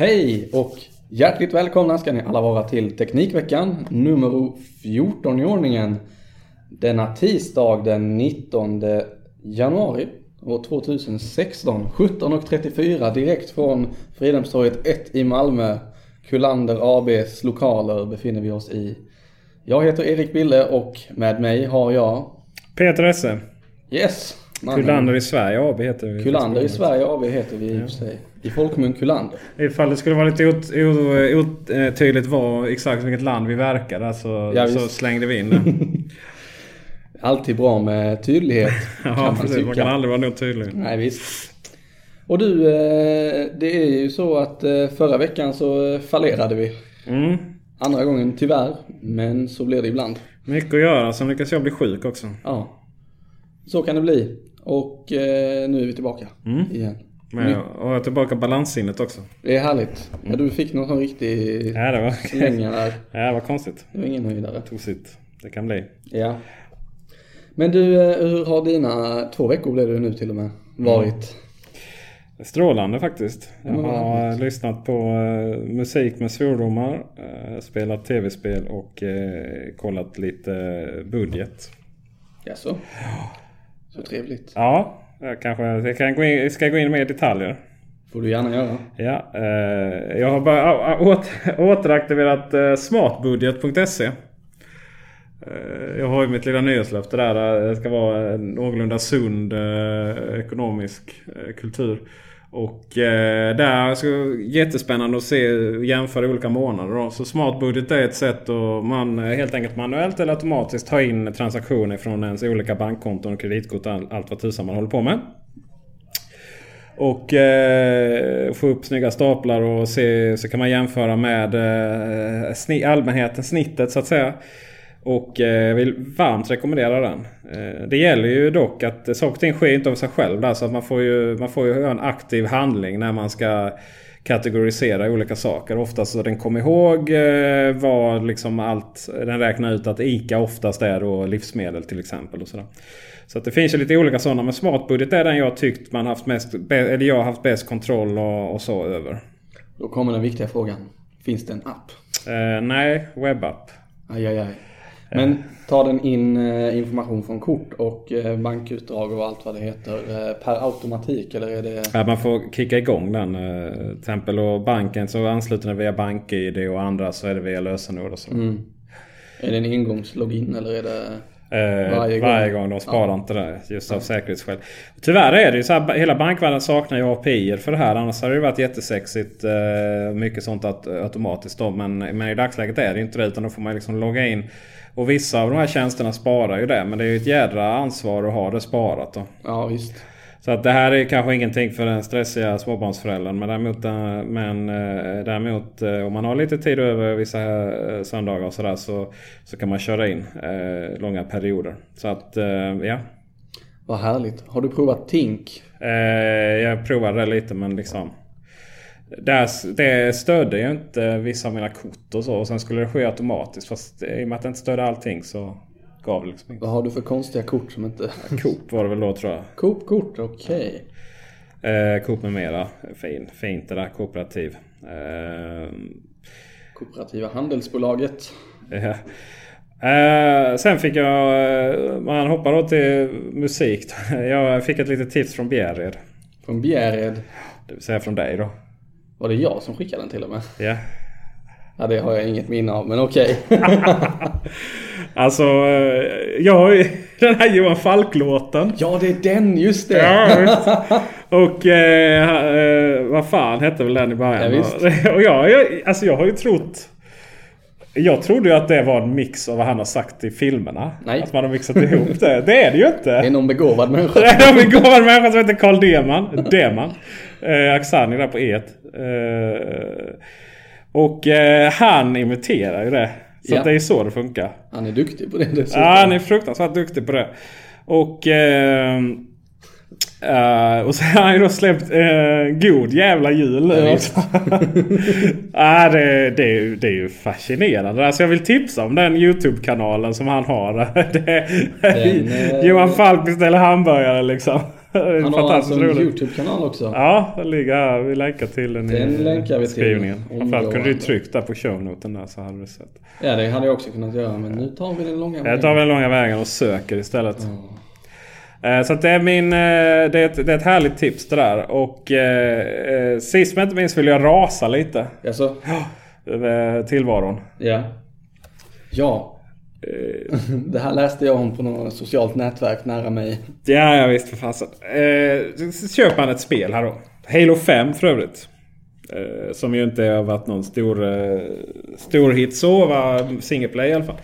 Hej och hjärtligt välkomna ska ni alla vara till Teknikveckan nummer 14 i ordningen. Denna tisdag den 19 januari år 2016 17.34 direkt från Fridhemstorget 1 i Malmö. Kullander ABs lokaler befinner vi oss i. Jag heter Erik Bille och med mig har jag Peter Esse. Yes! Mannen. Kullander i Sverige AB heter vi. Kullander i Sverige AB heter vi i och för sig. I folkmun Kullander. Ifall det skulle vara lite otydligt var exakt vilket land vi verkar där så, Ja, så slängde vi in det. Alltid bra med tydlighet. kan ja, man precis. Man tycka. kan aldrig vara nog tydlig. Nej visst. Och du, eh, det är ju så att eh, förra veckan så eh, fallerade vi. Mm. Andra gången tyvärr, men så blir det ibland. Mycket att göra. Sen lyckas jag bli sjuk också. Ja. Så kan det bli. Och eh, nu är vi tillbaka Mm. igen. Men jag och jag har tillbaka balanssinnet också. Det är härligt. Ja, du fick någon sån riktig Ja, det var, slänga där. ja, det var konstigt. Det var ingen höjdare. Tosigt. Det kan bli. Ja. Men du, eh, hur har dina två veckor blev det nu till och med varit? Strålande faktiskt. Jag Mm, har lyssnat på eh, musik med svordomar, eh, spelat tv-spel och kollat lite budget. Jaså? Så trevligt. Ja, jag kanske jag kan gå in, ska gå in med detaljer. Får du gärna göra. Ja, eh, jag har bara åter, återaktiverat eh, smartbudget.se. Eh, jag har ju mitt lilla nyhetslöfte där. eh, Det ska vara en någorlunda sund eh, ekonomisk eh, kultur. Och eh, där så jättespännande att se jämföra olika månader. Då. Så smartbudget är ett sätt att man eh, helt enkelt manuellt eller automatiskt tar in transaktioner från ens olika bankkonton och kreditkort och allt vad tusan man håller på med. Och eh, få upp snygga staplar och se, så kan man jämföra med eh, sni, allmänheten, snittet så att säga. Och eh, jag vill varmt rekommendera den. Eh, det gäller ju dock att saker och ting sker inte av sig själv. Där, så att man får, ju, man får ju göra en aktiv handling när man ska kategorisera olika saker. Oftast så den kommer ihåg eh, vad liksom allt, den räknar ut att ICA oftast är då livsmedel till exempel. och sådär. Så att det finns ju lite olika sådana. Men smartbudget är den jag tyckt man haft mest, eller jag haft bäst kontroll och, och så över. Då kommer den viktiga frågan. Finns det en app? Eh, nej, webbapp. Aj, aj, aj. Men tar den in eh, information från kort och eh, bankutdrag och allt vad det heter eh, per automatik eller är det... Ja, man får kicka igång den. Till exempel och banken så ansluter den via BankID och andra så är det via lösenord och så. Mm. Är det en engångslogin eller är det... Eh, Varje varje, gång. gång. De sparar inte det just av säkerhetsskäl. Tyvärr är det ju så här. Hela bankvärlden saknar ju API för det här. Annars hade det varit jättesexigt. Eh, mycket sånt att, automatiskt då. Men, men i dagsläget är det inte det. Utan då får man liksom logga in. Och vissa av de här tjänsterna sparar ju det. Men det är ju ett jädra ansvar att ha det sparat då. Ja, visst. Så att det här är kanske ingenting för den stressiga småbarnsföräldern. Men däremot, eh, men, eh, däremot eh, om man har lite tid över vissa söndagar och sådär så, så kan man köra in eh, långa perioder. Så att eh, ja. Vad härligt. Har du provat Tink? Eh, jag provade det lite men liksom. Det, det stödde ju inte vissa av mina kort och så. Och sen skulle det ske automatiskt. Fast i och med att det inte stödde allting så gav det liksom inte. Vad har du för konstiga kort som inte... Coop var det väl då tror jag. Coop-kort, okej. Eh, Coop med mera. Fin, fint det där kooperativ. Eh, Kooperativa handelsbolaget. ja. Eh, sen fick jag, eh, man hoppar då till musik. Jag fick ett litet tips från Bjärred. Från Bjärred. Det vill säga från dig då. Var det jag som skickade den till och med? Ja. Ja, det har jag inget minne av, men okej. Alltså, eh, jag har ju den här Johan Falk-låten. ja, det är den, just det! Ja, visst. Och eh, eh, vad fan hette väl den i början? Ja, visst. Och jag, jag, alltså jag har ju trott... Jag trodde ju att det var en mix av vad han har sagt i filmerna. Nej. Att man har mixat ihop det. Det är det ju inte. Det är någon begåvad människa. Det är en begåvad människa som heter Carl Deman. Deman. Eh, Aksani där på E. Eh, och eh, han imiterar ju det. Så Ja. det är så det funkar. Han är duktig på det dessutom. Ja, han är fruktansvärt duktig på det. Och... Eh, eh, och så har han ju då släppt eh, God jävla jul nu Ja, ja, det, det, det är ju fascinerande. Alltså jag vill tipsa om den YouTube-kanalen som han har. det, Den, eh, Johan Falk beställer hamburgare liksom. Han har alltså en. YouTube-kanal också. Ja, den ligger här. Vi länkar till den, Den i länkar vi till. beskrivningen. Framförallt kunde du tryckt där på shownoten där så hade du sett. Ja, det hade jag också kunnat göra, men nu tar vi den långa Jag tar den långa vägen och söker istället. Eh, Så att det är min... eh, Det är, ett, det är ett härligt tips det där. Och eh, eh, sist men inte minst vill jag rasa lite. Alltså, Över tillvaron. ja. Ja. Det här läste jag om på något socialt nätverk nära mig. Ja, ja visst för fasen. Eh, så köper man ett spel här då. Halo 5 för övrigt. Eh, som ju inte har varit någon stor, eh, stor hit så. Var single play i alla fall.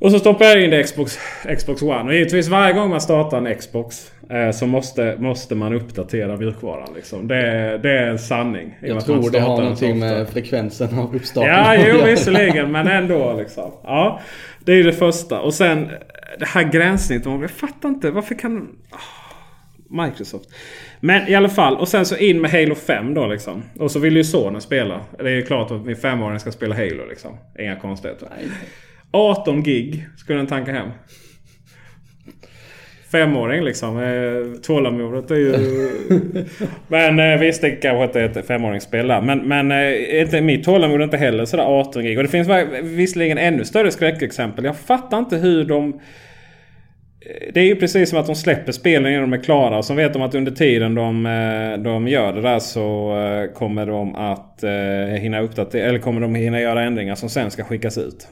Och så stoppar jag in det i Xbox, Xbox One. Och givetvis varje gång man startar en Xbox eh, så måste, måste man uppdatera mjukvaran. Liksom. Det, är- det är en sanning. Jag tror det har någonting med frekvensen av uppstarten Ja, jo visserligen. Men ändå liksom. Ja, det är ju det första. Och sen det här gränssnittet. Jag fattar inte. Varför kan... Ah, Microsoft. Men i alla fall. Och sen så in med Halo 5 då liksom. Och så vill ju sonen spela. Det är ju klart att min femåring ska spela Halo liksom. Inga konstigheter. Nej. 18 gig skulle den tanka hem. Femåring liksom. Eh, Tålamodet är ju... men eh, visst, det kanske inte är ett femåringsspel där. Men, men eh, inte, mitt tålamod är inte heller sådär 18 gig. Och det finns visserligen ännu större skräckexempel. Jag fattar inte hur de... Det är ju precis som att de släpper spelen innan de är klara. Och så vet de att under tiden de, de gör det där så kommer de att hinna uppdatera. Eller kommer de hinna göra ändringar som sen ska skickas ut.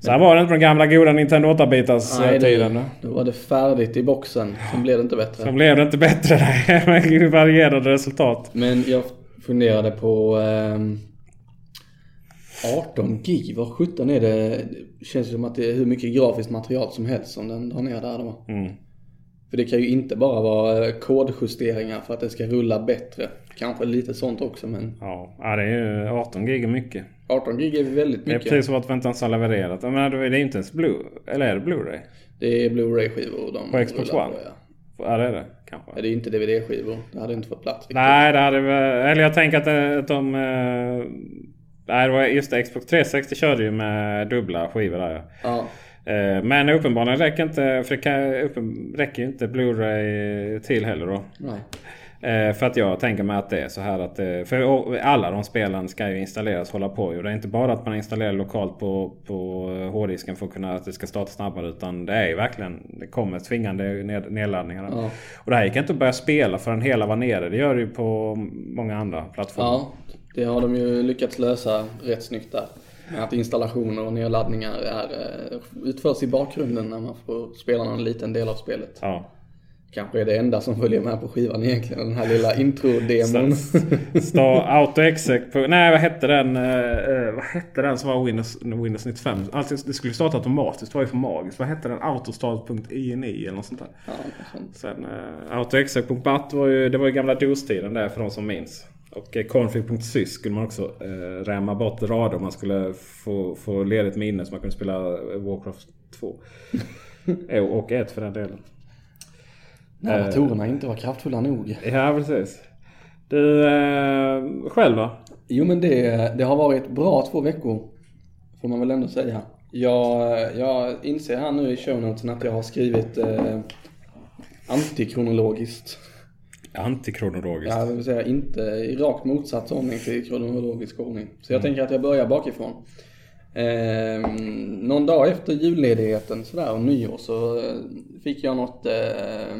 Så här var det inte på den gamla goda Nintendo 8-bitars Nej, eh, tiden. det, då var det färdigt i boxen. Sen blev det inte bättre. Så blev det inte bättre där med varierande resultat. Men jag funderade på ehm, 18 gig, vad 17 är det? Det känns som att det är hur mycket grafiskt material som helst som den drar ner där då. Mm. För det kan ju inte bara vara eh, kodjusteringar för att det ska rulla bättre. Kanske lite sånt också men Ja, det är ju 18 gig mycket. 18 gig är väldigt Det är mycket. precis som att vi inte ens har levererat. Jag menar, det är inte ens Blue. Eller är det Blu-ray? Det är Blu-ray-skivor de På Xbox One? På, ja. Ja, det är det. Kanske. Ja, det är inte DVD-skivor. Det hade inte fått plats riktigt. Nej, det hade väl... Eller jag tänker att, att de... eh, Nej, det var just. Xbox 360 körde ju med dubbla skivor där ja. Ja. Eh, Men uppenbarligen räcker inte... För det kan, uppen, räcker ju inte Blu-ray till heller då. Nej. Eh, för att jag tänker mig att det är så här att... eh, För alla de spelen ska ju installeras och hålla på. ju. Det är inte bara att man installerar lokalt på, på hårddisken för att kunna att det ska starta snabbare. Utan det är ju verkligen... Det kommer tvingande ned, nedladdningar. Ja. Och det här gick inte att börja spela förrän hela var nere. Det gör det ju på många andra plattformar. Ja, det har de ju lyckats lösa rätt snyggt där. Att installationer och nedladdningar är, eh, utförs i bakgrunden när man får spela någon liten del av spelet. Ja. Kanske är det enda som följer med på skivan egentligen, den här lilla intro-demon. Star AutoExec. Nej vad hette den? eh, eh, vad hette den som var Windows, Windows 95? Alltså, det skulle starta automatiskt. Det var ju för magiskt. Vad hette den? Autostart.ini eller något sånt där. Ja, sånt. Sen uh, AutoExec.bat var ju... Det var ju gamla DOS-tiden där för de som minns. Och eh, config.sys skulle man också uh, rämma bort rader om man skulle få, få ledigt minne så man kunde spela eh, Warcraft 2. Jo, och ett för den delen. När Eh. datorerna inte var kraftfulla nog. Ja, precis. Du, eh, själv då? Jo men det, det har varit bra två veckor. Får man väl ändå säga. Jag, jag inser här nu i shownotesen att jag har skrivit eh, antikronologiskt. Antikronologiskt. Ja, det vill säga inte i rakt motsatt ordning till kronologisk ordning. Så jag tänker att jag börjar bakifrån. Eh, någon dag efter julledigheten sådär och nyår så eh, fick jag något, eh,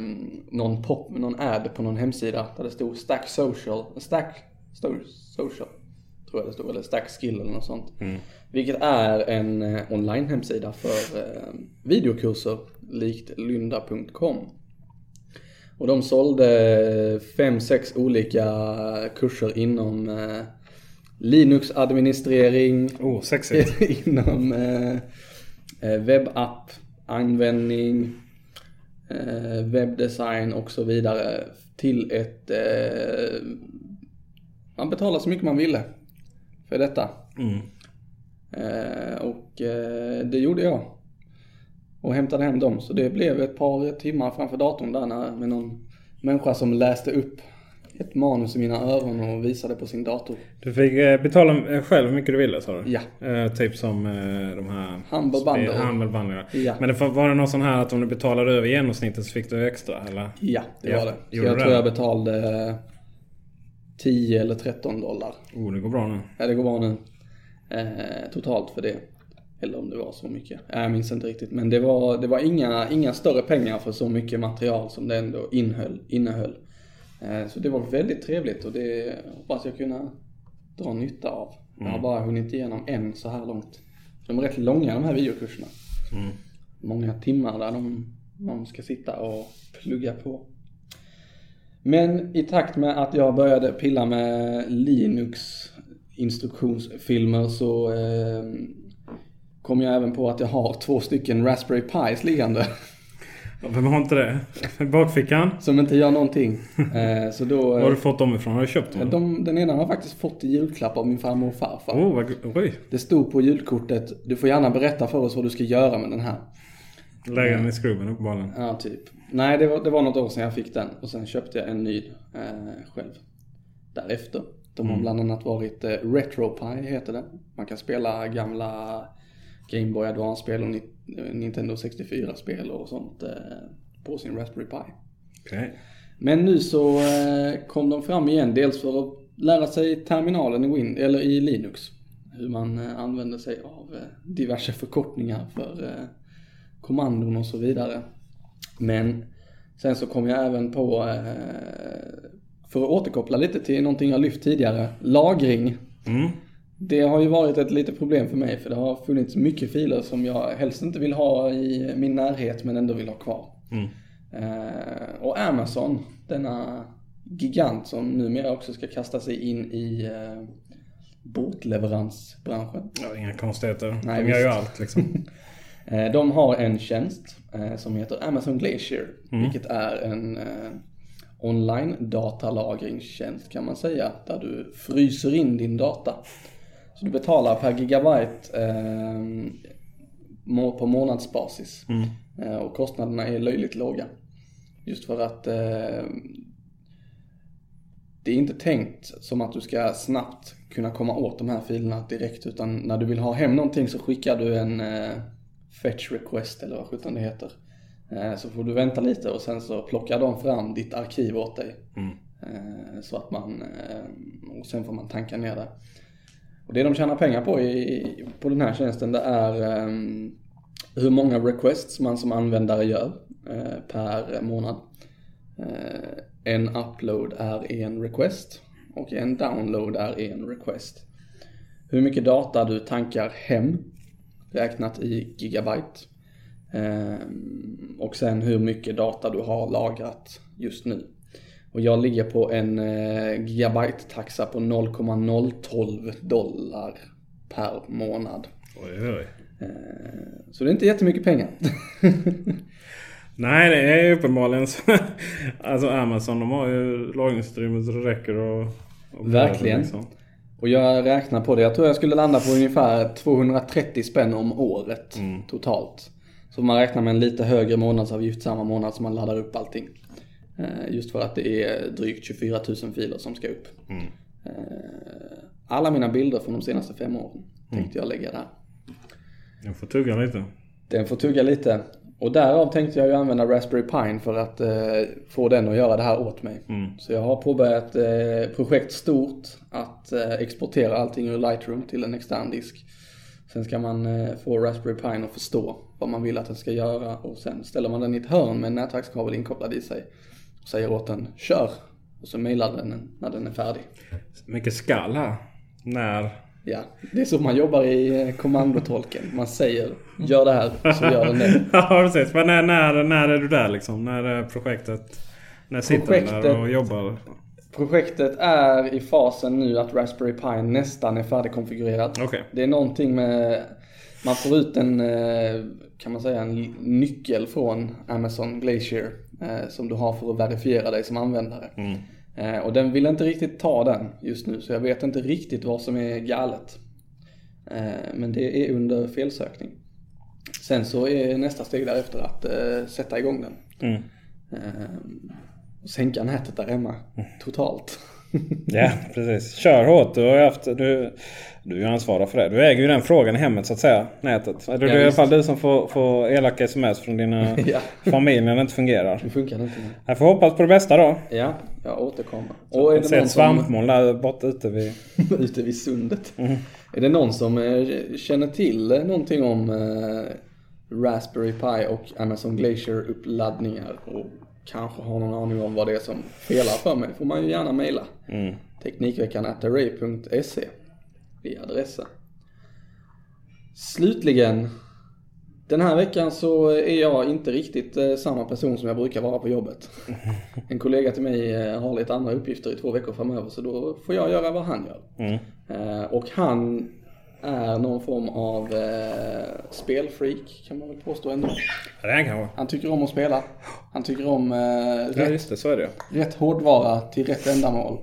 någon pop, någon ad på någon hemsida där det stod Stack Social, Stack Social. Tror jag det stod, eller Stack Skill eller något sånt. Vilket är en eh, online-hemsida för eh, videokurser likt lynda.com. Och de sålde fem, sex olika kurser inom eh, Linux-administrering, Oh, sexigt. inom eh, eh, webbapp, användning, eh, webbdesign och så vidare till ett... Eh, man betalar så mycket man ville för detta. Mm. Eh, och eh, det gjorde jag. Och hämtade hem dem. Så det blev ett par timmar framför datorn där när, med någon människa som läste upp ett manus i mina öron och visade på sin dator. Du fick eh, betala eh, själv hur mycket du ville sa du? Ja. Eh, typ som eh, de här... Humble ja. Men det, var- var det någon sån här att om du betalade över genomsnittet så fick du extra eller? Ja, det Ja, var det. Så gjorde jag det? tror jag betalade 10 eller 13 dollar. Oh, det går bra nu. Ja, det går bra nu. Eh, totalt för det. Eller om det var så mycket. Jag minns inte riktigt. Men det var, det var inga, inga större pengar för så mycket material som det ändå innehöll. innehöll. Eh, så det var väldigt trevligt och det hoppas jag kunna dra nytta av. Jag har bara hunnit igenom en så här långt. De är rätt långa de här videokurserna. Många timmar där de, man ska sitta och plugga på. Men i takt med att jag började pilla med Linux instruktionsfilmer så eh, kom jag även på att jag har två stycken Raspberry Pis liggande. Vem har inte det? Bakfickan? Som inte gör någonting. Eh, så då... Var har du fått dem ifrån? Har du köpt dem? de, den ena har jag faktiskt fått i julklapp av min farmor och farfar. Oh, vad, oj. Det stod på julkortet, du får gärna berätta för oss vad du ska göra med den här. Lägga den i skrubben uppenbarligen. Ja, typ. Nej, det var, det var något år sedan jag fick den. Och sen köpte jag en ny eh, själv. Därefter. De har bland annat varit eh, RetroPie heter det. Man kan spela gamla Game Boy Advance-spel och eh, Nintendo 64-spel och sånt eh, på sin Raspberry Pi. Okej. Men nu så eh, kom de fram igen. Dels för att lära sig terminalen i, Win eller i Linux. Hur man använder sig av diverse förkortningar för kommandon och så vidare. Men sen så kom jag även på, för att återkoppla lite till någonting jag lyft tidigare, lagring. Mm. Det har ju varit ett litet problem för mig för det har funnits mycket filer som jag helst inte vill ha i min närhet men ändå vill ha kvar. Mm. Eh, och Amazon, denna gigant som numera också ska kasta sig in i eh, båtleveransbranschen. Ja, inga konstigheter. Nej, de gör ju allt liksom. Eh, de har en tjänst eh, som heter Amazon Glacier, vilket är en eh, online datalagringstjänst kan man säga, där du fryser in din data. Så du betalar per gigabyte eh, på månadsbasis. Eh, och kostnaderna är löjligt låga. Just för att eh, det är inte tänkt som att du ska snabbt kunna komma åt de här filerna direkt utan när du vill ha hem någonting så skickar du en eh, fetch request eller vad sjutton det heter. Eh, så får du vänta lite och sen så plockar de fram ditt arkiv åt dig. Eh, så att man, eh, och sen får man tanka ner det. Och det de tjänar pengar på i, på den här tjänsten det är um, hur många requests man som användare gör uh, per månad. Uh, en upload är en request och en download är en request. Hur mycket data du tankar hem räknat i gigabyte. Eh, och sen hur mycket data du har lagrat just nu. Och jag ligger på en eh, gigabyte-taxa på 0,012 dollar per månad. Oj, oj. Eh, så det är inte jättemycket pengar. Nej, det är uppenbarligen så. Alltså Amazon, de har ju lagringsutrymme så det räcker och... och Verkligen. liksom. Och jag räknar på det. Jag tror jag skulle landa på ungefär 230 spänn om året totalt. Så man räknar med en lite högre månadsavgift samma månad som man laddar upp allting. Eh, Just för att det är drygt 24 000 filer som ska upp. Eh, Alla mina bilder från de senaste fem åren tänkte jag lägga där. Jag får tugga lite. Den får tugga lite. Och därav tänkte jag ju använda Raspberry Pi för att eh, få den att göra det här åt mig. Så jag har påbörjat eh, projekt stort att eh, exportera allting ur Lightroom till en extern disk. Sen ska man eh, få Raspberry Pi att förstå vad man vill att den ska göra och sen ställer man den i ett hörn med en nätverkskabel inkopplad i sig. Och säger åt den, kör! Och så mailar den när den är färdig. Mycket skall här. När? Ja, det är så man jobbar i eh, kommandotolken. Man säger gör det här så gör den det. ja precis. Men när, när, när är du där liksom? När är projektet? När sitter Projektet- där och jobbar? Projektet är i fasen nu att Raspberry Pi nästan är färdigkonfigurerat. Okej. Det är någonting med... Man får ut en, eh, kan man säga, en nyckel från Amazon Glacier. Eh, Som du har för att verifiera dig som användare. Eh, Och den vill inte riktigt ta den just nu. Så jag vet inte riktigt vad som är galet. Eh, Men det är under felsökning. Sen så är nästa steg därefter att eh, sätta igång den. Mm. Eh, Och sänka nätet där hemma. Totalt. Ja, precis. Kör hårt. Du har haft... Du, du är ju ansvarig för det. Du äger ju den frågan i hemmet så att säga. Nätet. Eller det är i alla fall du som får, får elaka sms från dina Ja. familj när det inte fungerar. Det funkar inte. Jag får hoppas på det bästa då. Ja, jag återkommer. Och är det ser någon ett som, svampmoln där borta ute vid... ute vid sundet. Är det någon som eh, känner till någonting om eh, Raspberry Pi och Amazon Glacier uppladdningar och kanske har någon aning om vad det är som felar för mig får man ju gärna mejla. Mm. Teknikveckan array.se i adressen. Slutligen. Den här veckan så är jag inte riktigt eh, samma person som jag brukar vara på jobbet. En kollega till mig eh, har lite andra uppgifter i två veckor framöver så då får jag göra vad han gör. Mm. Eh, och han är någon form av eh, spelfreak kan man väl påstå ändå. Ja, det är han kanske. Han tycker om att spela. Han tycker om eh, Ja, rätt just det. Så är det rätt hårdvara till rätt ändamål.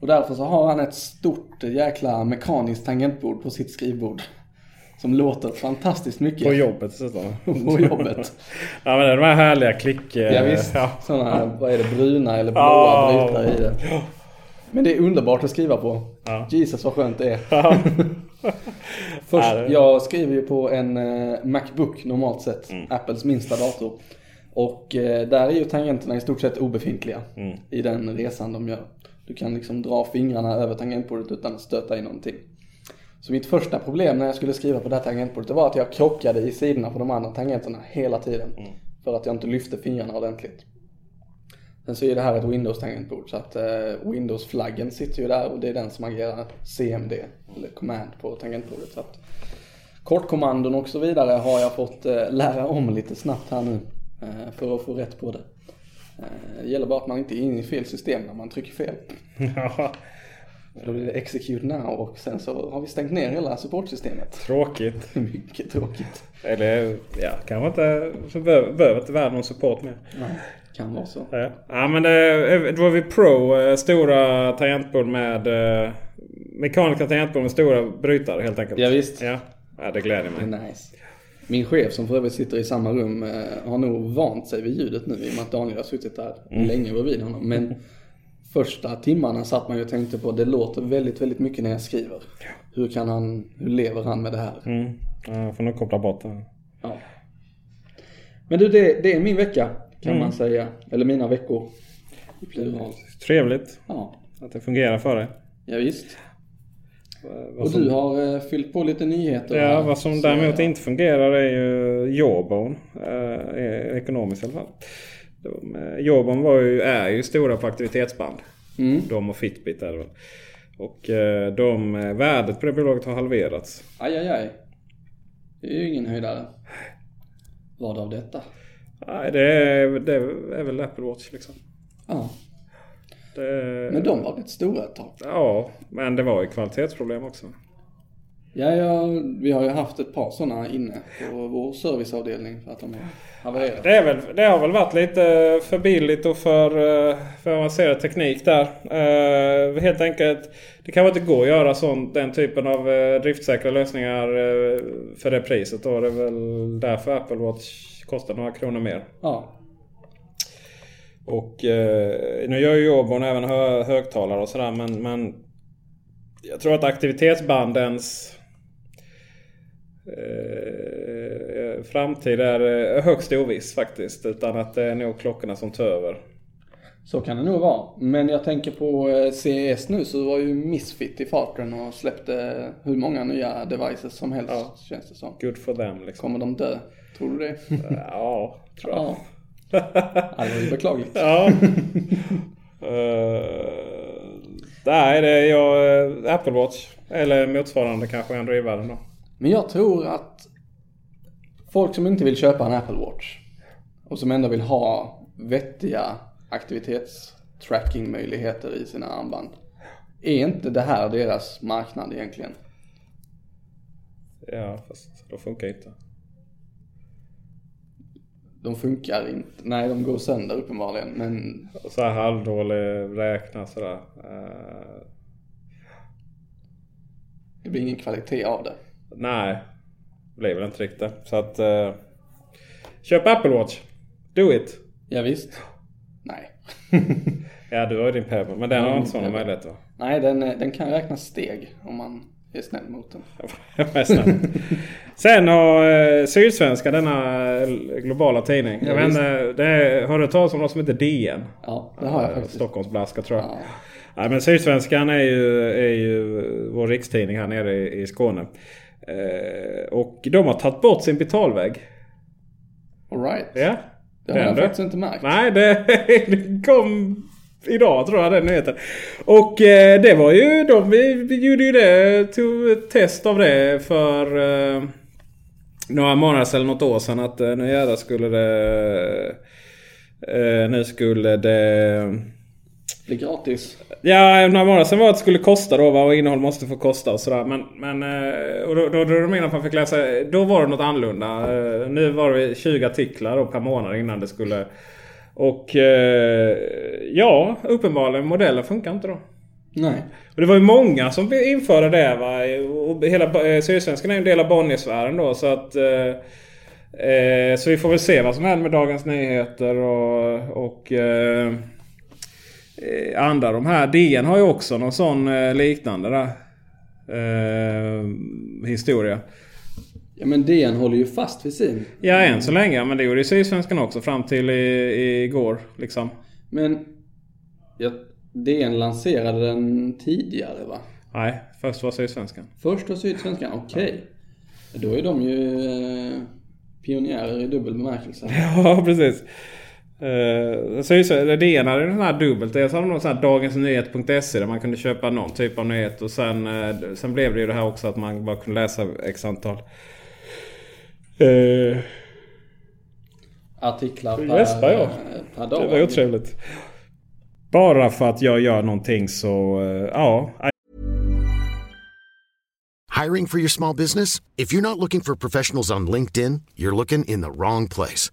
Och därför så har han ett stort jäkla mekaniskt tangentbord på sitt skrivbord. Som låter fantastiskt mycket. På jobbet dessutom. På jobbet. Ja men det är de här härliga klick... eh, Ja, visst. Ja. Sådana, vad är det, bruna eller blåa Ja. brytare i det. Men det är underbart att skriva på. Ja. Jesus vad skönt det är. Ja. Först, jag skriver ju på en eh, Macbook normalt sett. Mm. Apples minsta dator. Och eh, där är ju tangenterna i stort sett obefintliga Mm. i den resan de gör. Du kan liksom dra fingrarna över tangentbordet utan att stöta i någonting. Så mitt första problem när jag skulle skriva på det här tangentbordet det var att jag krockade i sidorna på de andra tangenterna hela tiden. Mm. För att jag inte lyfte fingrarna ordentligt. Sen så är det här ett Windows-tangentbord så att eh, Windows-flaggen sitter ju där och det är den som agerar CMD eller command på tangentbordet. Så att kortkommandon och så vidare har jag fått eh, lära om lite snabbt här nu eh, för att få rätt på det. Eh, det gäller bara att man inte är inne i fel system när man trycker fel. Ja. Då blir det execute now och sen så har vi stängt ner hela supportsystemet. Tråkigt. Mycket tråkigt. Eller ja, kanske inte... Så behöver, behöver inte världen någon support mer. Ja, kan vara så. Ja, ja men det, det var vi Pro. eh, Stora tangentbord med... eh, Mekaniska tangentbord med stora brytare helt enkelt. Ja, visst. Ja, ja det gläder Det mig. är nice. Min chef som för övrigt sitter i samma rum eh, har nog vant sig vid ljudet nu i och med att Daniel har suttit där länge bredvid honom. Men första timmarna satt man ju och tänkte på det låter väldigt, väldigt mycket när jag skriver. Hur kan han, hur lever han med det här? Mm. Ja, jag får nog koppla bort det. Ja. Men du, det, det är min vecka kan man säga. Eller mina veckor. Trevligt Ja, att det fungerar för dig. ja visst. Och som- du har eh, fyllt på lite nyheter. Ja, här. vad som däremot inte fungerar är ju Jawbone. Eh, ekonomiskt i alla fall. De, eh, var ju, är ju stora på aktivitetsband. Mm. De och Fitbit är det väl. Och eh, de, eh, värdet på det bolaget har halverats. Aj, aj, aj. Det är ju ingen höjdare. Vad av detta? Nej, det är, det är väl Apple Watch liksom. Ja, Det, men de var rätt stora ett tag. Ja, men det var ju kvalitetsproblem också. Ja, ja, vi har ju haft ett par sådana inne på vår serviceavdelning för att de har havererat. Det, är väl, det har väl varit lite för billigt och för, eh, för avancerad teknik där. Eh, helt enkelt, det kanske inte går att göra sån, den typen av eh, driftsäkra lösningar eh, för det priset. Då. Det är väl därför Apple Watch kostar några kronor mer. Ja, Och eh, nu gör ju Jawbone även hö, högtalare och sådär men, men jag tror att aktivitetsbandens eh, framtid är eh, högst oviss faktiskt. Utan att det är nog klockorna som tar över. så kan det nog vara. Men jag tänker på eh, CES nu så var ju Misfit i farten och släppte hur många nya devices som helst Ja. känns det som. Good for them liksom. Kommer de dö? Tror du det? Ja, tror jag. ja. ja, det var ju beklagligt. Ja. Uh, nej, det är jag Apple Watch. Eller motsvarande kanske Android-världen då. Men jag tror att folk som inte vill köpa en Apple Watch och som ändå vill ha vettiga aktivitetstrackingmöjligheter i sina armband. Är inte det här deras marknad egentligen? Ja, fast de funkar inte. De funkar inte. Nej, de går sönder uppenbarligen. Men... Så här halvdålig räkna sådär. Uh... Det blir ingen kvalitet av det. Nej, det blir väl inte riktigt. Så att... Uh... Köp Apple Watch. Do it. Ja, visst. Nej. ja, du har ju din Pebble. Men den har inte sådana möjligheter va? Nej, den, den kan räkna steg om man är snäll mot den. är snäll. Sen har eh, Sydsvenska, denna eh, globala tidning. Ja, jag vet det har du talat om något som heter DN? Ja, det har jag faktiskt. Stockholmsblaska tror jag. Ja. Ja, men Sydsvenskan är ju, är ju vår rikstidning här nere i, i Skåne. Eh, och de har tagit bort sin betalvägg. Alright. Ja. Det har jag faktiskt inte märkt. Nej, det, det kom idag tror jag den nyheten. Och eh, det var ju de, vi, gjorde ju det, tog ett test av det för eh, några månader sedan, något år sedan. Att eh, nu jävlar skulle det... Eh, nu skulle det... Bli gratis? Ja, några månader sedan var att det skulle kosta då. Vad innehåll måste få kosta och sådär. Men, men eh, och då, då, då de att man fick läsa. Då var det något annorlunda. Eh, nu var det 20 artiklar då per månad innan det skulle och eh, ja, uppenbarligen modellen funkar inte då. Nej. Och det var ju många som införde det va. Och hela Sydsvenskan är ju en del av Bonniersfären då så att... Eh, så vi får väl se vad som händer med Dagens Nyheter och... och eh andra de här. DN har ju också någon sån eh, liknande där. historia. Ja men DN håller ju fast vid sin. Ja än så länge. Men det gjorde ju Sydsvenskan också fram till i, igår. Liksom. Men ja, DN lanserade den tidigare va? Nej, först var Sydsvenskan. Först var Sydsvenskan, okej. Okay. Då är de ju eh, pionjärer i dubbel bemärkelse. Ja, precis. Uh, så DN hade den här dubbelt. Dels hade de sån här dagensnyhet.se där man kunde köpa någon typ av nyhet. Och sen, uh, sen blev det ju det här också att man bara kunde läsa x antal Eh, Artiklar per, jag. per dag. Det var otrevligt. Bara för att jag gör någonting så, uh, ja. Hiring for your small business? If you're not looking for professionals on LinkedIn, you're looking in the wrong place.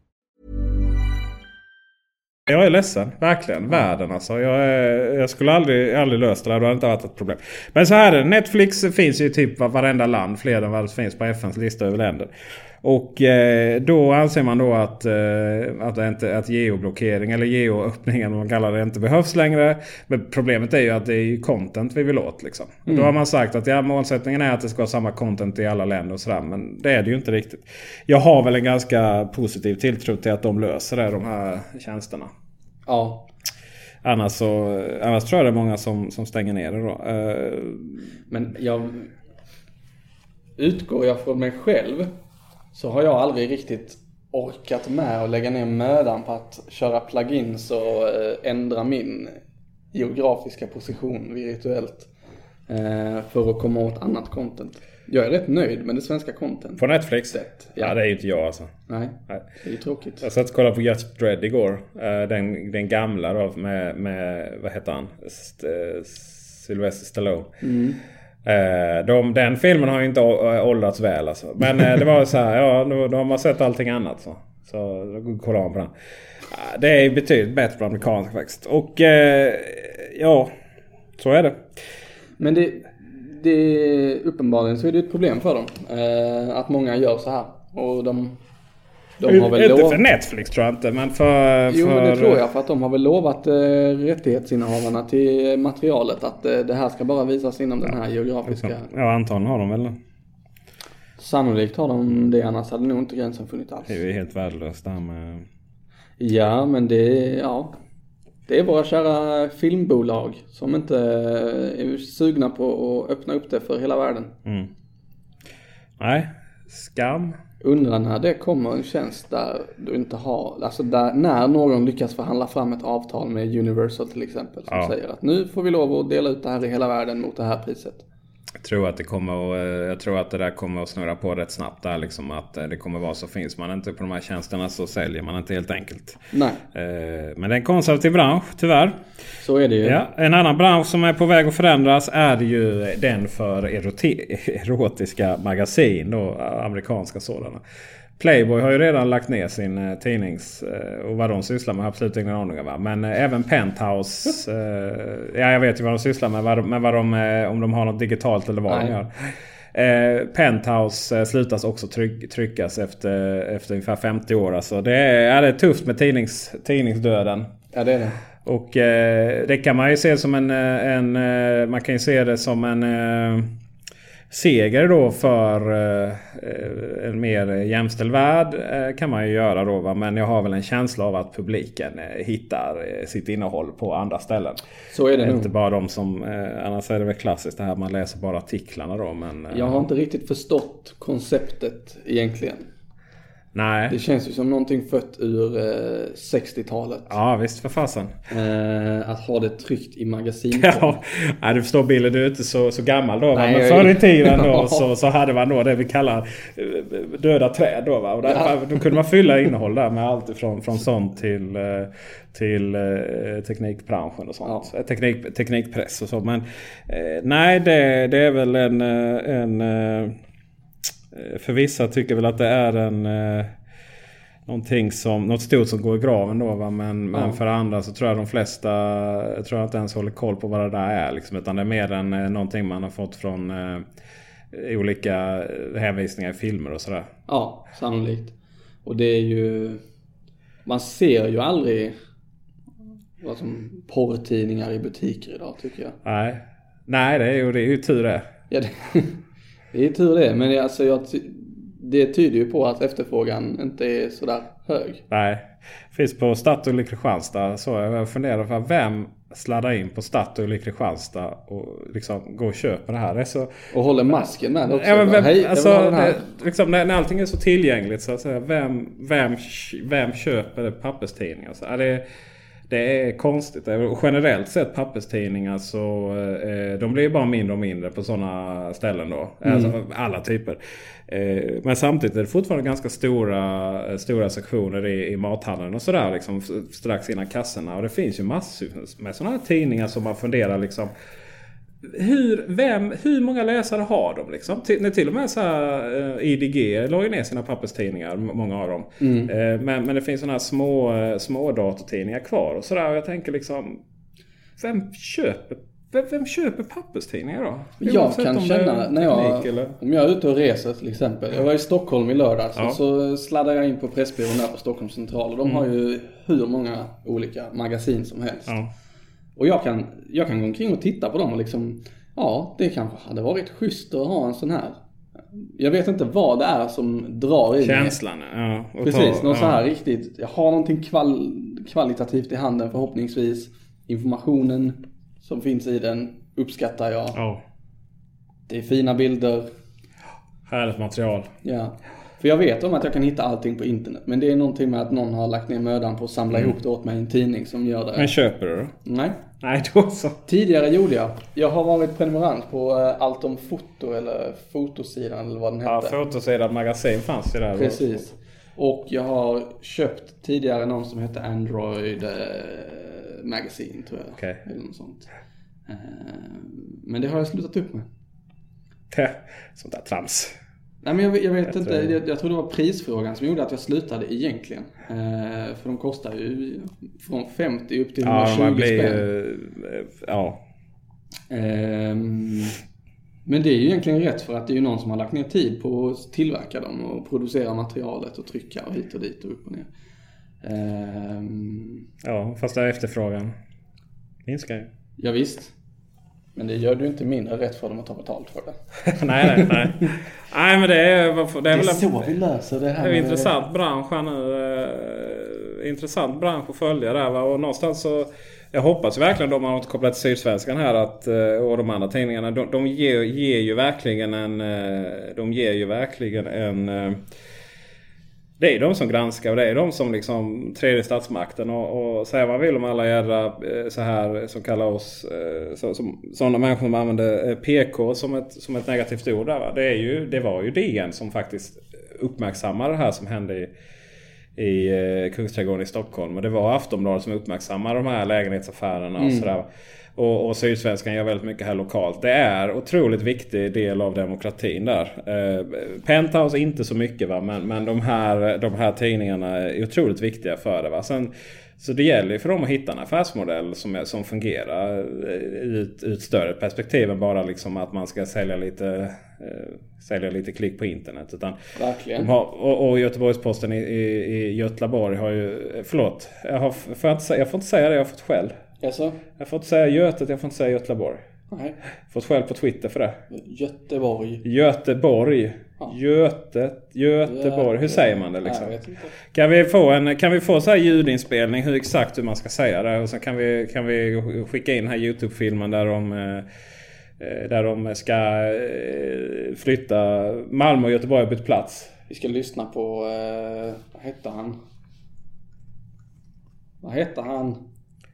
Jag är ledsen, verkligen. Världen alltså. Jag, är, jag skulle aldrig, aldrig löst det där. Det hade inte varit ett problem. Men så här är det. Netflix finns ju i typ varenda land. Fler än vad det finns på FNs lista över länder. Och eh, då anser man då att, eh, att, inte, att geoblockering eller geoöppning eller man kallar det inte behövs längre. Men problemet är ju att det är content vi vill åt. Liksom. Mm. Då har man sagt att ja, målsättningen är att det ska vara samma content i alla länder och sådär. Men det är det ju inte riktigt. Jag har väl en ganska positiv tilltro till att de löser det, de här tjänsterna. Ja. Annars, så, annars tror jag det är många som, som stänger ner det då. Uh, men jag utgår jag från mig själv så har jag aldrig riktigt orkat med att lägga ner mödan på att köra plugins och eh, ändra min geografiska position virtuellt. Eh, för att komma åt annat content. Jag är rätt nöjd med det svenska content. På Netflix? Ja. ja, det är ju inte jag alltså. Nej, Nej. det är ju tråkigt. Jag satt och kollade på Just Dread igår. Eh, den, den gamla då med, med vad heter han? St Sylvester Stallone. Mm. Eh, de, den filmen har ju inte eh, åldrats väl alltså. Men eh, det var så här, ja då, då har man sett allting annat. Så, så då kollar man på den. Ah, det är betydligt bättre på amerikansk faktiskt. Och ja, så är det. Men det, det uppenbarligen så är det ett problem för dem. att många gör så här. Och de de har väl inte för Netflix tror jag inte, men för... Jo för, men det tror jag för att de har väl lovat eh, rättighetsinnehavarna till materialet att eh, det här ska bara visas inom den här geografiska. Ja, antagligen har de väl det. Sannolikt har de det annars hade nog inte gränsen funnits alls. Det är ju helt värdelöst det här med... Ja men det, ja. Det är våra kära filmbolag som inte är sugna på att öppna upp det för hela världen. Mm. Nej, skam. Undrar när det kommer en tjänst där du inte har, alltså där, när någon lyckas förhandla fram ett avtal med Universal till exempel som Ja. säger att nu får vi lov att dela ut det här i hela världen mot det här priset. Jag tror att det kommer att, eh, jag tror att det där kommer att snurra på rätt snabbt där liksom. Att eh, det kommer vara så finns man inte på de här tjänsterna så säljer man inte helt enkelt. Nej, Eh, Men det är en konservativ bransch, tyvär. så är det ju. Ja, en annan bransch som är på väg att förändras är ju den för erotiska magasin. Då, amerikanska sådana. Playboy har ju redan lagt ner sin eh, tidnings... Eh, och vad de sysslar med har absolut ingen aning om. Men eh, även Penthouse. Eh, ja, jag vet ju vad de sysslar med. Vad, de- men vad de, eh, om de har något digitalt eller vad de Nej. gör. Eh, Penthouse slutas också tryck, tryckas efter, efter ungefär 50 år. Alltså det, är, ja, det är tufft med tidnings, tidningsdöden. Ja det är det. Och det kan man ju se som en, en man kan ju se det som en seger då för eh, en mer jämställd värld. Eh, kan man ju göra då. Va? Men jag har väl en känsla av att publiken eh, hittar sitt innehåll på andra ställen. Så är det Inte nog. bara de som, annars är det väl klassiskt det här man läser bara artiklarna då. Men, Jag har inte riktigt förstått konceptet egentligen. Nej. Det känns ju som någonting fött ur eh, 60-talet. Ja visst för fasen. Eh, att ha det tryckt i magasin. Ja, nej, du förstår Billy, du är inte så, så gammal då. Nej, Men förr i tiden då, Ja. så, så hade man då det vi kallar eh, döda träd. Då, va? Och där, Ja. då kunde man fylla innehåll där med allt ifrån från sånt till, eh, till eh, teknikbranschen och sånt. Eh, Teknik, teknikpress och så. Men eh, nej, det, det är väl en... en för vissa tycker väl att det är en... eh, Någonting som, något stort som går i graven då va. Men, men Ja. för andra så tror jag de flesta jag tror jag inte ens håller koll på vad det där är. Liksom, utan det är mer än eh, någonting man har fått från eh, olika eh, hänvisningar i filmer och sådär. Ja, sannolikt. Och det är ju... Man ser ju aldrig vad som porrtidningar i butiker idag tycker jag. Nej, Nej det är ju, det är ju tur det. Ja, det, det är tur det. Men det, alltså, jag, det tyder ju på att efterfrågan inte är sådär hög. Nej. Finns på Statoil i Kristianstad. Så jag funderar på vem sladdar in på Statoil i Kristianstad och liksom går och köper det här. Det så... Och håller masken med också. Ja, men vem, Hej, alltså, det, liksom, när, när allting är så tillgängligt så att säga. Vem, vem, vem köper papperstidningar? Så, det, det är konstigt. Och generellt sett papperstidningar så eh, de blir ju bara mindre och mindre på sådana ställen då. Alltså, alla typer. Eh, men samtidigt är det fortfarande ganska stora, stora sektioner i, i mathandeln och sådär. Liksom, strax innan kassorna. Och det finns ju massor med sådana här tidningar som man funderar liksom. Hur, vem, hur många läsare har de liksom? Till, när till och med så här, eh, IDG la ju ner sina papperstidningar, många av dem. Eh, men, men det finns sådana här små, eh, små datortidningar kvar och sådär. Och jag tänker liksom... Vem köper, vem, vem köper papperstidningar då? Jag kan känna när jag, eller... om jag är ute och reser till exempel. Jag var i Stockholm i lördags Ja. och så sladdade jag in på Pressbyrån där på Stockholms central. Och de har ju hur många olika magasin som helst. Ja. Och jag kan, jag kan gå omkring och titta på dem och liksom, ja det kanske hade varit schysst att ha en sån här. Jag vet inte vad det är som drar i mig. Känslan, ja. och Precis, ta- något så ja. här riktigt. Jag har någonting kval, kvalitativt i handen förhoppningsvis. Informationen som finns i den uppskattar jag. Ja. Det är fina bilder. Härligt material. Ja. För jag vet om att jag kan hitta allting på internet. Men det är någonting med att någon har lagt ner mödan på att samla ihop det åt mig i en tidning som gör det. Men köper du då? Nej. Nej, då så. Tidigare gjorde jag. Jag har varit prenumerant på eh, Allt om foto eller Fotosidan eller vad den hette. Ja, fotosidan magasin fanns ju där. Precis. Och jag har köpt tidigare någon som hette Android eh, Magazine tror jag. Okej. Eller något sånt. Eh, men det har jag slutat upp med. Sånt där trams. Nej men jag, jag vet Jag inte, tror- jag, jag tror det var prisfrågan som gjorde att jag slutade egentligen. Eh, för de kostar ju från 50 upp till Ja, 120 man blir spänn. ju... Ja. Ehm, Men det är ju egentligen rätt för att det är ju någon som har lagt ner tid på att tillverka dem och producera materialet och trycka och hit och dit och upp och ner. Ehm, Ja, fast där efterfrågan minskar ju. ja, visst. Men det gör du inte mindre rätt för dem att ta betalt för det. nej, nej, nej. nej, men det är, varför- det är väl en, vi löser det det här. är en intressant bransch här nu. Eh, intressant bransch att följa där va. Och någonstans så... Jag hoppas verkligen de har kopplat till Sydsvenskan här att, eh, och de andra tidningarna. De, de ger, ger ju verkligen en... eh, De ger ju verkligen en... Det är de som granskar och det är de som liksom tredje statsmakten. Och, och säga vad man vill om alla jädra eh, så här som kallar oss eh, så, som, sådana människor som använder eh, PK som ett, som ett negativt ord. Där? Det, är ju, det var ju DN som faktiskt uppmärksammade det här som hände i, i Kungsträdgården i Stockholm. Och det var Aftonbladet som uppmärksammade de här lägenhetsaffärerna och sådär. Och, och Sydsvenskan gör väldigt mycket här lokalt. Det är otroligt viktig del av demokratin där. Eh, Penthouse inte så mycket va, men, men de, här, de här tidningarna är otroligt viktiga för det. Va? Sen, så det gäller ju för dem att hitta en affärsmodell som, är, som fungerar eh, ut, ut större perspektiv än bara liksom att man ska sälja lite, eh, sälja lite klick på internet. Utan Verkligen. har, och, och Göteborgs-Posten i, i, i Götlaborg har ju... Förlåt. Jag, har, får jag, inte, jag får inte säga det. Jag har fått skäll. Jaså? Jag får inte säga Götet. Jag får inte säga Götlaborg. Nej. Fått skäll på Twitter för det. Göteborg. Göteborg. Ja. Götet. Göteborg. Hur säger man det liksom? Nej. Kan vi få en kan vi få så här ljudinspelning hur exakt hur man ska säga det? Och sen kan vi, kan vi skicka in den här Youtube-filmen där de eh, eh, där de ska eh, flytta Malmö och Göteborg har bytt plats. Vi ska lyssna på, vad hette han? Vad hette han?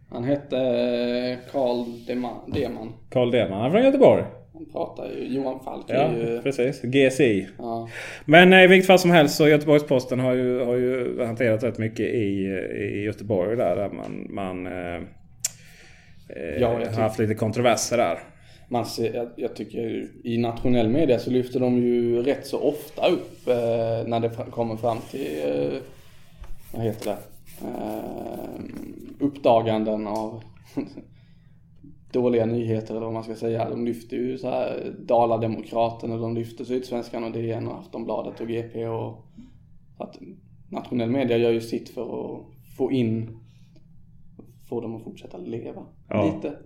Han hette eh, Carl Deman. Deman. Carl Deman, han är från Göteborg. Han pratar ju, Johan Falk Ja, är ju... precis. GSI. Ja. Men eh, i vilket fall som helst så Göteborgs-Posten har ju, har ju hanterat rätt mycket i, i Göteborg där. där man man eh, eh, Ja, har tycker- haft lite kontroverser där. Man ser, jag, jag tycker i nationell media så lyfter de ju rätt så ofta upp eh, när det kommer fram till, eh, vad heter det, eh, uppdaganden av dåliga nyheter eller vad man ska säga. De lyfter ju så här Dala-Demokraten och de lyfter Sydsvenskan och DN och Aftonbladet och GP och att nationell media gör ju sitt för att få in, få dem att fortsätta leva Ja. lite.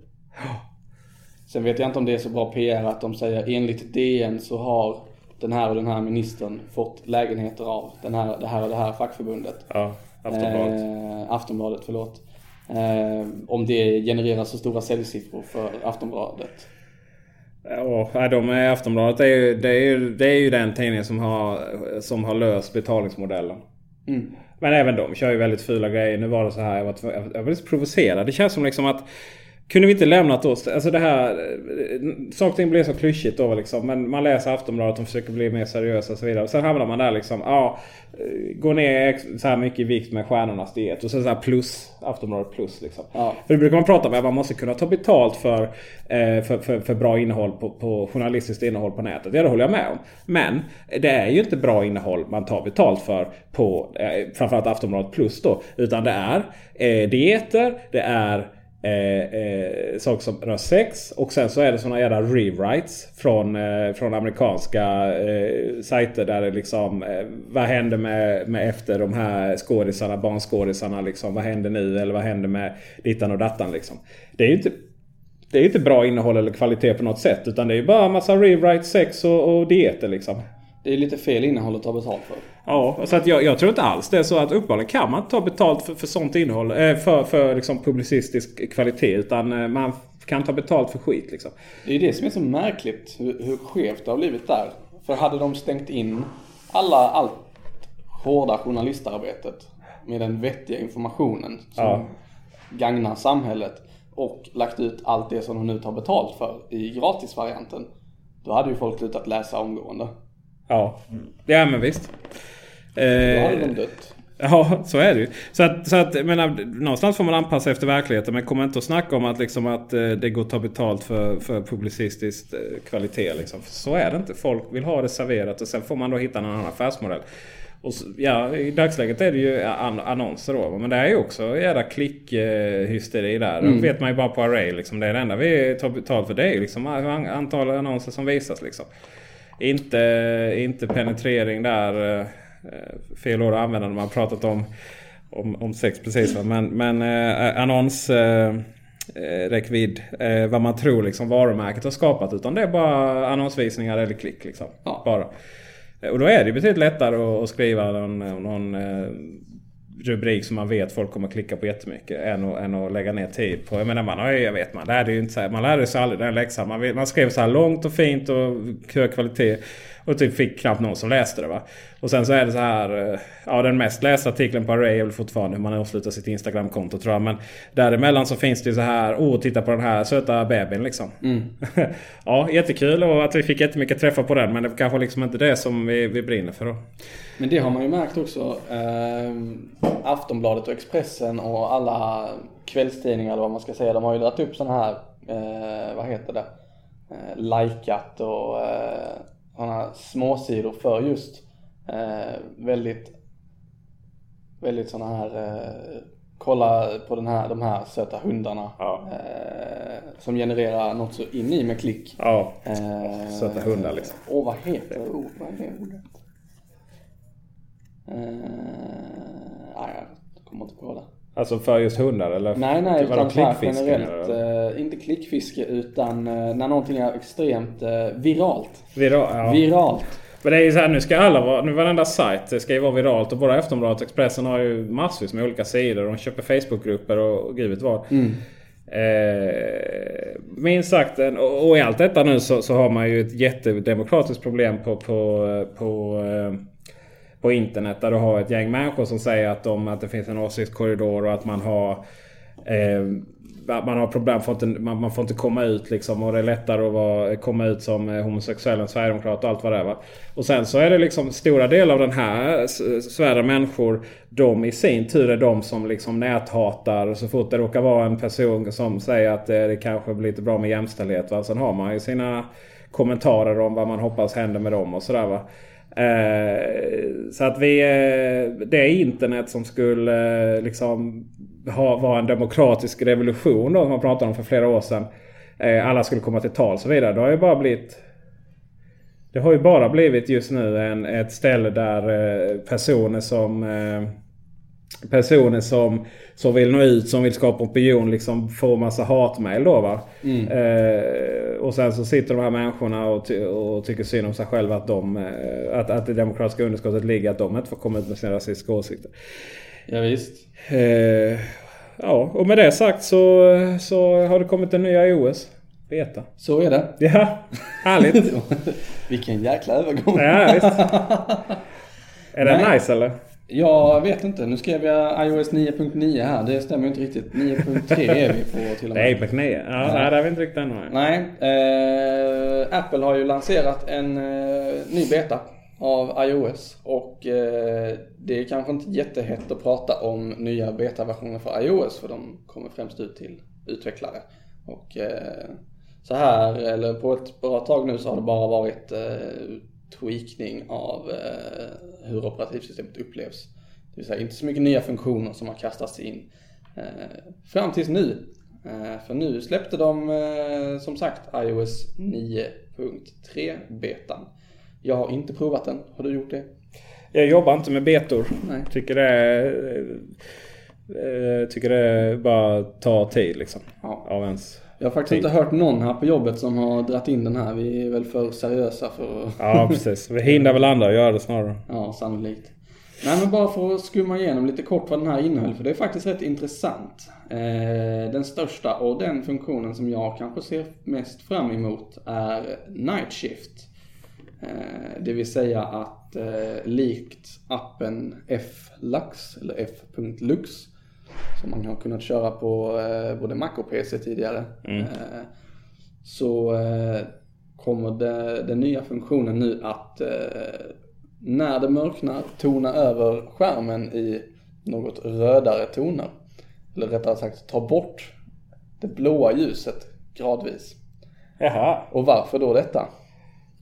Sen vet jag inte om det är så bra PR att de säger enligt DN så har den här och den här ministern fått lägenheter av den här, det här och det här fackförbundet. Ja, Aftonbladet. Eh, Aftonbladet, förlåt. Eh, om det genererar så stora säljsiffror för Aftonbladet. Ja, de är Aftonbladet är ju, det, är ju, det är ju den tidningen som har, som har löst betalningsmodellen. Mm. Men även de kör ju väldigt fula grejer. Nu var det så här, jag var, jag var lite provocerad. Det känns som liksom att kunde vi inte lämnat oss... Alltså det här... eh, Saker och ting blir så klyschigt då liksom. Men man läser Aftonbladet och försöker bli mer seriösa och så vidare. Och sen hamnar man där liksom. Ja, eh, går ner så här mycket i vikt med stjärnornas diet. Och sen så här plus. Aftonbladet plus liksom. Ja. För det brukar man prata om att man måste kunna ta betalt för, eh, för, för, för bra innehåll på, på journalistiskt innehåll på nätet. Ja, det håller jag med om. Men det är ju inte bra innehåll man tar betalt för på framförallt Aftonbladet Plus då. Utan det är eh, dieter, det är Eh, eh, saker som rör sex och sen så är det såna jävla rewrites från, eh, från amerikanska eh, sajter där det liksom eh, Vad händer med, med efter de här skådisarna, barnskådisarna liksom? Vad händer nu? Eller vad händer med dittan och dattan liksom? Det är ju inte det är inte bra innehåll eller kvalitet på något sätt utan det är ju bara en massa rewrite, sex och, och dieter liksom. Det är lite fel innehåll att ta betalt för. Ja, så att jag, jag tror inte alls det är så att uppenbarligen kan man inte ta betalt för, för sånt innehåll. Eh, för för liksom publicistisk kvalitet. Utan eh, man kan ta betalt för skit liksom. Det är det som är så märkligt hur, hur skevt det har blivit där. För hade de stängt in alla, allt hårda journalistarbetet med den vettiga informationen som Ja. gagnar samhället och lagt ut allt det som de nu tar betalt för i gratisvarianten. Då hade ju folk slutat läsa omgående. Ja, ja men visst. Då Eh, hade de dött. Ja, så är det ju. Så att, så att menar, någonstans får man anpassa efter verkligheten. Men kom inte och snacka om att, liksom, att eh, det går att ta betalt för, för publicistisk eh, kvalitet. Liksom. För så är det inte. Folk vill ha det serverat och sen får man då hitta en annan affärsmodell. Och så, ja, I dagsläget är det ju an annonser då. Men det är ju också jävla klickhysteri där. Mm. Det vet man ju bara på Array. Liksom. Det är det enda vi tar betalt för. Det är liksom antal annonser som visas. Liksom. Inte, inte penetrering där. Eh, fel ord att använda när man pratat om, om, om sex precis. Va? Men, men eh, annons... Eh, räckvidd. Eh, vad man tror liksom varumärket har skapat. Utan det är bara annonsvisningar eller klick. Liksom. Ja. Bara. Och då är det betydligt lättare att skriva någon, någon rubrik som man vet folk kommer klicka på jättemycket. Än att, än att lägga ner tid på. Jag menar man har jag vet man lärde ju inte så här, Man lärde sig aldrig den läxan. Man, man skrev så här långt och fint och hög kvalitet. Och typ fick knappt någon som läste det. Va? Och sen så är det så här. Eh, ja den mest lästa artikeln på Array är väl fortfarande hur man avslutar sitt Instagramkonto tror jag. Men däremellan så finns det ju så här. Åh oh, titta på den här söta bebisen liksom. Mm. ja jättekul och att vi fick jättemycket träffar på den. Men det var kanske liksom inte det som vi, vi brinner för då. Men det har man ju märkt också. Eh, Aftonbladet och Expressen och alla kvällstidningar eller vad man ska säga. De har ju dragit upp sådana här. Eh, vad heter det? Eh, likat och eh, sådana småsidor för just eh, väldigt, väldigt sådana här eh, kolla på den här, de här söta hundarna. Ja. Eh, som genererar något så in i med klick. Ja, eh, söta hundar liksom. Och vad heter det? Oh, vad är ordet? Eh, nej, jag kommer inte på det. Alltså för just hundar eller? Nej, nej. Typ utan klickfiske? Generellt, eh, inte klickfiske utan eh, när någonting är extremt eh, viralt. Viral, ja. Viralt. Men det är ju så här, nu ska alla vara, nu varenda sajt ska ju vara viralt och både Aftonbladet och Expressen har ju massvis med olika sidor. De köper Facebookgrupper och gud vet vad. Mm. Eh, minst sagt, och, och i allt detta nu så, så, har man ju ett jättedemokratiskt problem på, på, på eh, på internet där du har ett gäng människor som säger att, de, att det finns en åsiktskorridor och att man har eh, man har problem, får inte, man, man, får inte komma ut liksom och det är lättare att vara, komma ut som eh, homosexuell än sverigedemokrat och allt vad det är. Va? Och sen så är det liksom stora delar av den här sfären människor. De i sin tur är de som liksom näthatar så fort det råkar vara en person som säger att det, det kanske blir lite bra med jämställdhet. Va? Sen har man ju sina kommentarer om vad man hoppas händer med dem och sådär. Va? Eh, så att vi... Eh, det är internet som skulle eh, liksom ha, vara en demokratisk revolution då, som man pratade om för flera år sedan. alla skulle komma till tal och så vidare. Det har ju bara blivit... Det har ju bara blivit just nu en, ett ställe där personer som personer som, som vill nå ut, som vill skapa opinion, liksom får massa hatmejl då va. Mm. Eh, och sen så sitter de här människorna och, ty och tycker synd om sig själva att, de, eh, att, att det demokratiska underskottet ligger att de inte får komma ut med sina rasistiska åsikter. Ja, visst. Eh, ja, och med det sagt så, så har det kommit en ny iOS. Beta. Så är det. Ja, härligt. Vilken jäkla övergång. Ja, visst. Är det nice eller? Jag vet inte. Nu skrev jag iOS 9.9 här. Det stämmer inte riktigt. 9.3 är vi på till och med. 9.9? Ja, ja. Nej, det är vi inte riktigt ännu. Nej. Eh, Apple har ju lanserat en eh, ny beta av iOS. Och eh, det är kanske inte jättehett att prata om nya betaversioner för iOS. För de kommer främst ut till utvecklare. Och eh, så här, eller på ett bra tag nu så har det bara varit eh, tweakning av eh, hur operativsystemet upplevs. Det vill säga inte så mycket nya funktioner som har kastats in eh, fram tills nu. Eh, för nu släppte de som sagt iOS 9.3 betan. Jag har inte provat den. Har du gjort det? Jag jobbar inte med betor. Nej. Tycker det är, tycker det bara tar tid liksom. Ja. Av ens jag har faktiskt inte hört någon här på jobbet som har dratt in den här. Vi är väl för seriösa för att... Ja precis. Vi hindrar väl andra att göra det snarare. Ja, sannolikt. Nej men bara för att skumma igenom lite kort vad den här innehöll. För det är faktiskt rätt intressant. Eh, den största och den funktionen som jag kanske ser mest fram emot är Night Shift. Eh, det vill säga att eh, likt appen F-Lux eller F.Lux som man har kunnat köra på eh, både Mac och PC tidigare. Mm. Eh, så eh, kommer det, den nya funktionen nu att när det mörknar tona över skärmen i något rödare toner. Eller rättare sagt ta bort det blåa ljuset gradvis. Jaha. Och varför då detta?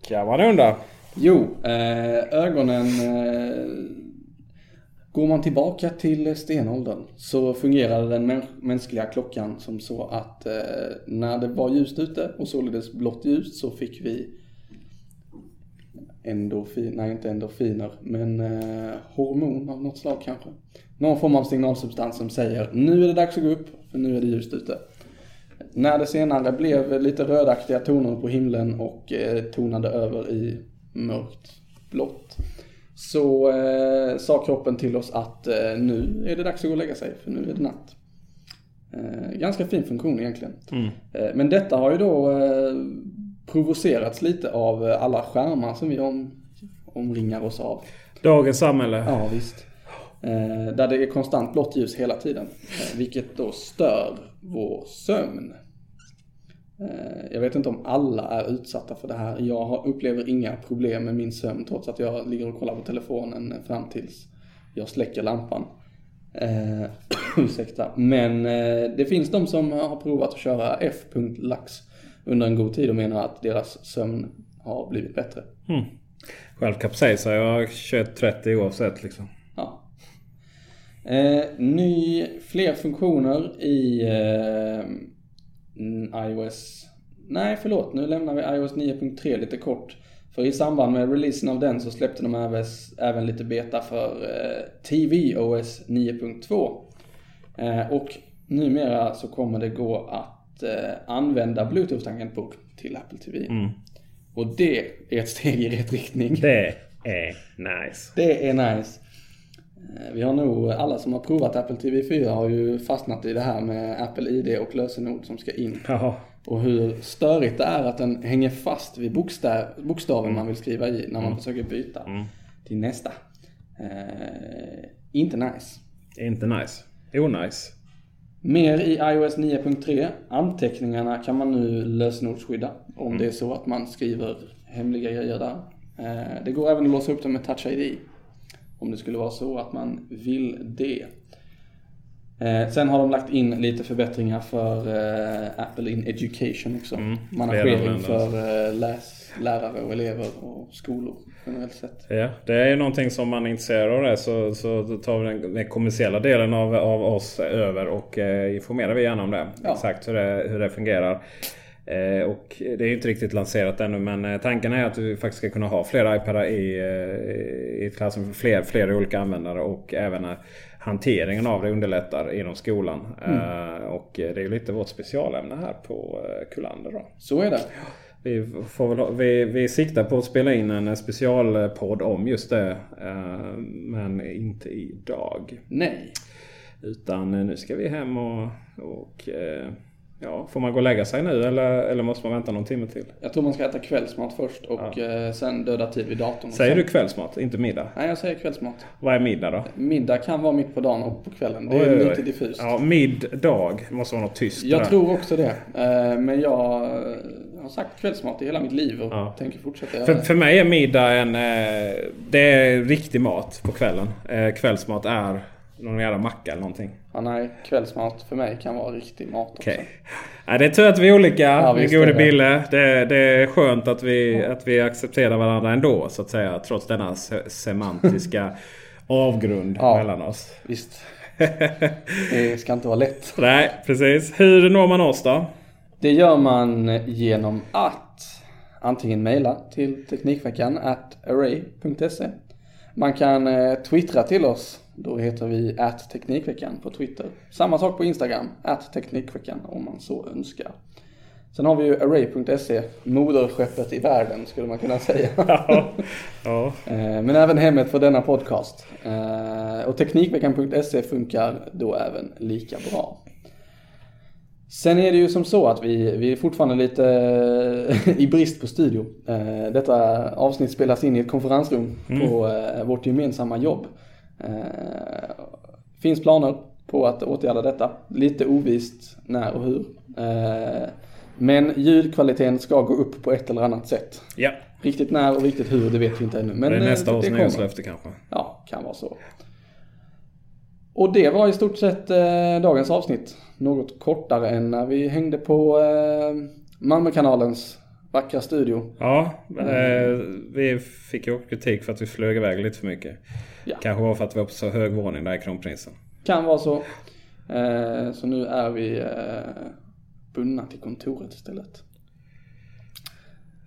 Kan man undra. Jo, ögonen Går man tillbaka till stenåldern så fungerade den mänskliga klockan som så att eh, när det var ljust ute och således blått ljus så fick vi endorfin, nej inte endorfiner, men eh, hormon av något slag kanske. Någon form av signalsubstans som säger nu är det dags att gå upp för nu är det ljust ute. När det senare blev lite rödaktiga toner på himlen och eh, tonade över i mörkt blått så eh, sa kroppen till oss att eh, nu är det dags att gå och lägga sig för nu är det natt. Eh, ganska fin funktion egentligen. Eh, men detta har ju då eh, provocerats lite av alla skärmar som vi om, omringar oss av. Dagens samhälle. Ja, visst. Eh, där det är konstant blått ljus hela tiden. Vilket då stör vår sömn. Eh, jag vet inte om alla är utsatta för det här. Jag upplever inga problem med min sömn trots att jag ligger och kollar på telefonen fram tills jag släcker lampan. Eh, ursäkta. Men eh, det finns de som har provat att köra F.lax under en god tid och menar att deras sömn har blivit bättre. Mm. Själv kapsejsar jag 21.30 oavsett liksom. Ja. Eh, ny, fler funktioner i eh, mm, iOS. Nej, förlåt. Nu lämnar vi iOS 9.3 lite kort. För i samband med releasen av den så släppte de även, även lite beta för eh, tvOS 9.2. Eh, och numera så kommer det gå att eh, använda Bluetooth-tangentbord till Apple TV. Och det är ett steg i rätt riktning. Det är nice. Det är nice. Eh, Vi har nog, alla som har provat Apple TV4 har ju fastnat i det här med Apple ID och lösenord som ska in. Jaha. Och hur störigt det är att den hänger fast vid bokstav, bokstaven man vill skriva i när man försöker byta till nästa. Eh, inte nice. Inte nice. Onajs. Mer i iOS 9.3. Anteckningarna kan man nu lösenordsskydda om det är så att man skriver hemliga grejer där. Eh, Det går även att låsa upp dem med Touch ID. Om det skulle vara så att man vill det. Eh, Sen har de lagt in lite förbättringar för eh, Apple in Education också. Managering redan för eh, läs, lärare och elever och skolor generellt sett. Ja, det är ju någonting som man är intresserad av det så, så tar vi den, den kommersiella delen av, av oss över och eh, informerar vi gärna om det. Ja. Exakt hur det, hur det fungerar. Eh, och det är ju inte riktigt lanserat ännu men eh, tanken är att vi faktiskt ska kunna ha fler iPadar i, eh, i klassen för fler, fler olika användare och även hanteringen av det underlättar inom skolan. Eh, och det är ju lite vårt specialämne här på Kullander då. Så är det. Vi, får väl, vi, vi siktar på att spela in en specialpodd om just det. Men inte idag. Nej. Utan nu ska vi hem och... och ja, får man gå och lägga sig nu eller, eller måste man vänta någon timme till? Jag tror man ska äta kvällsmat först och eh, sen döda tid vid datorn. Säger sen... du kvällsmat, inte middag? Nej, jag säger kvällsmat. Vad är middag då? Middag kan vara mitt på dagen och på kvällen. Det är Oj, oj, oj. lite diffust. Ja, middag måste vara något tyst. Jag där. tror också det. Eh, Men jag eh, har sagt kvällsmat i hela mitt liv och Ja. tänker fortsätta göra För, för mig är middag en... Det är riktig mat på kvällen. Kvällsmat är någon jävla macka eller någonting. Ja, nej, kvällsmat för mig kan vara riktig mat också. Okej. Nej, det är tur att vi är olika, Ja, min gode. Bille. Det, det är skönt att vi, att vi accepterar varandra ändå, så att säga. Trots denna se semantiska avgrund Ja. mellan oss. Visst. Det ska inte vara lätt. Nej, precis. Hur når man oss då? Det gör man genom att antingen mejla till Teknikveckan at array.se. Man kan eh, twittra till oss. Då heter vi Teknikveckan på Twitter. Samma sak på Instagram, Teknikveckan om man så önskar. Sen har vi ju array.se, moderskeppet i världen skulle man kunna säga. Ja. ja. Eh, Men även hemmet för denna podcast. Eh, Och Teknikveckan.se funkar då även lika bra. Sen är det ju som så att vi, vi är fortfarande lite i brist på studio. Eh, Detta avsnitt spelas in i ett konferensrum på eh, vårt gemensamma jobb. Eh, Finns planer på att åtgärda detta. Lite ovist när och hur. Eh, Men ljudkvaliteten ska gå upp på ett eller annat sätt. ja. Riktigt när och riktigt hur, det vet vi inte ännu. Men det är eh, nästa års nyårslöfte kanske. Ja, kan vara så. Och det var i stort sett eh, dagens avsnitt. Något kortare än när vi hängde på eh, Malmökanalens vackra studio. Ja, eh, vi fick ju kritik för att vi flög iväg lite för mycket. Ja. Kanske var för att vi var på så hög våning där i Kronprinsen. Kan vara så. Eh, så nu är vi eh, bundna till kontoret istället.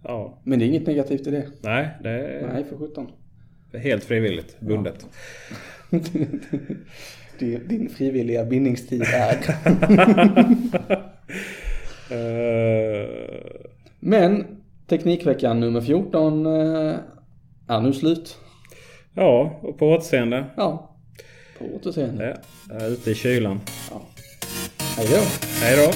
Ja, Men det är inget negativt i det. nej det är Nej, för sjutton. helt frivilligt bundet. Din, din frivilliga bindningstid är. Eh, Men Teknikveckan nummer 14 eh, är nu slut. Ja, och på återseende. Ja, på återseende. Ja, ute i kylan. Ja. Hej då. Hej då!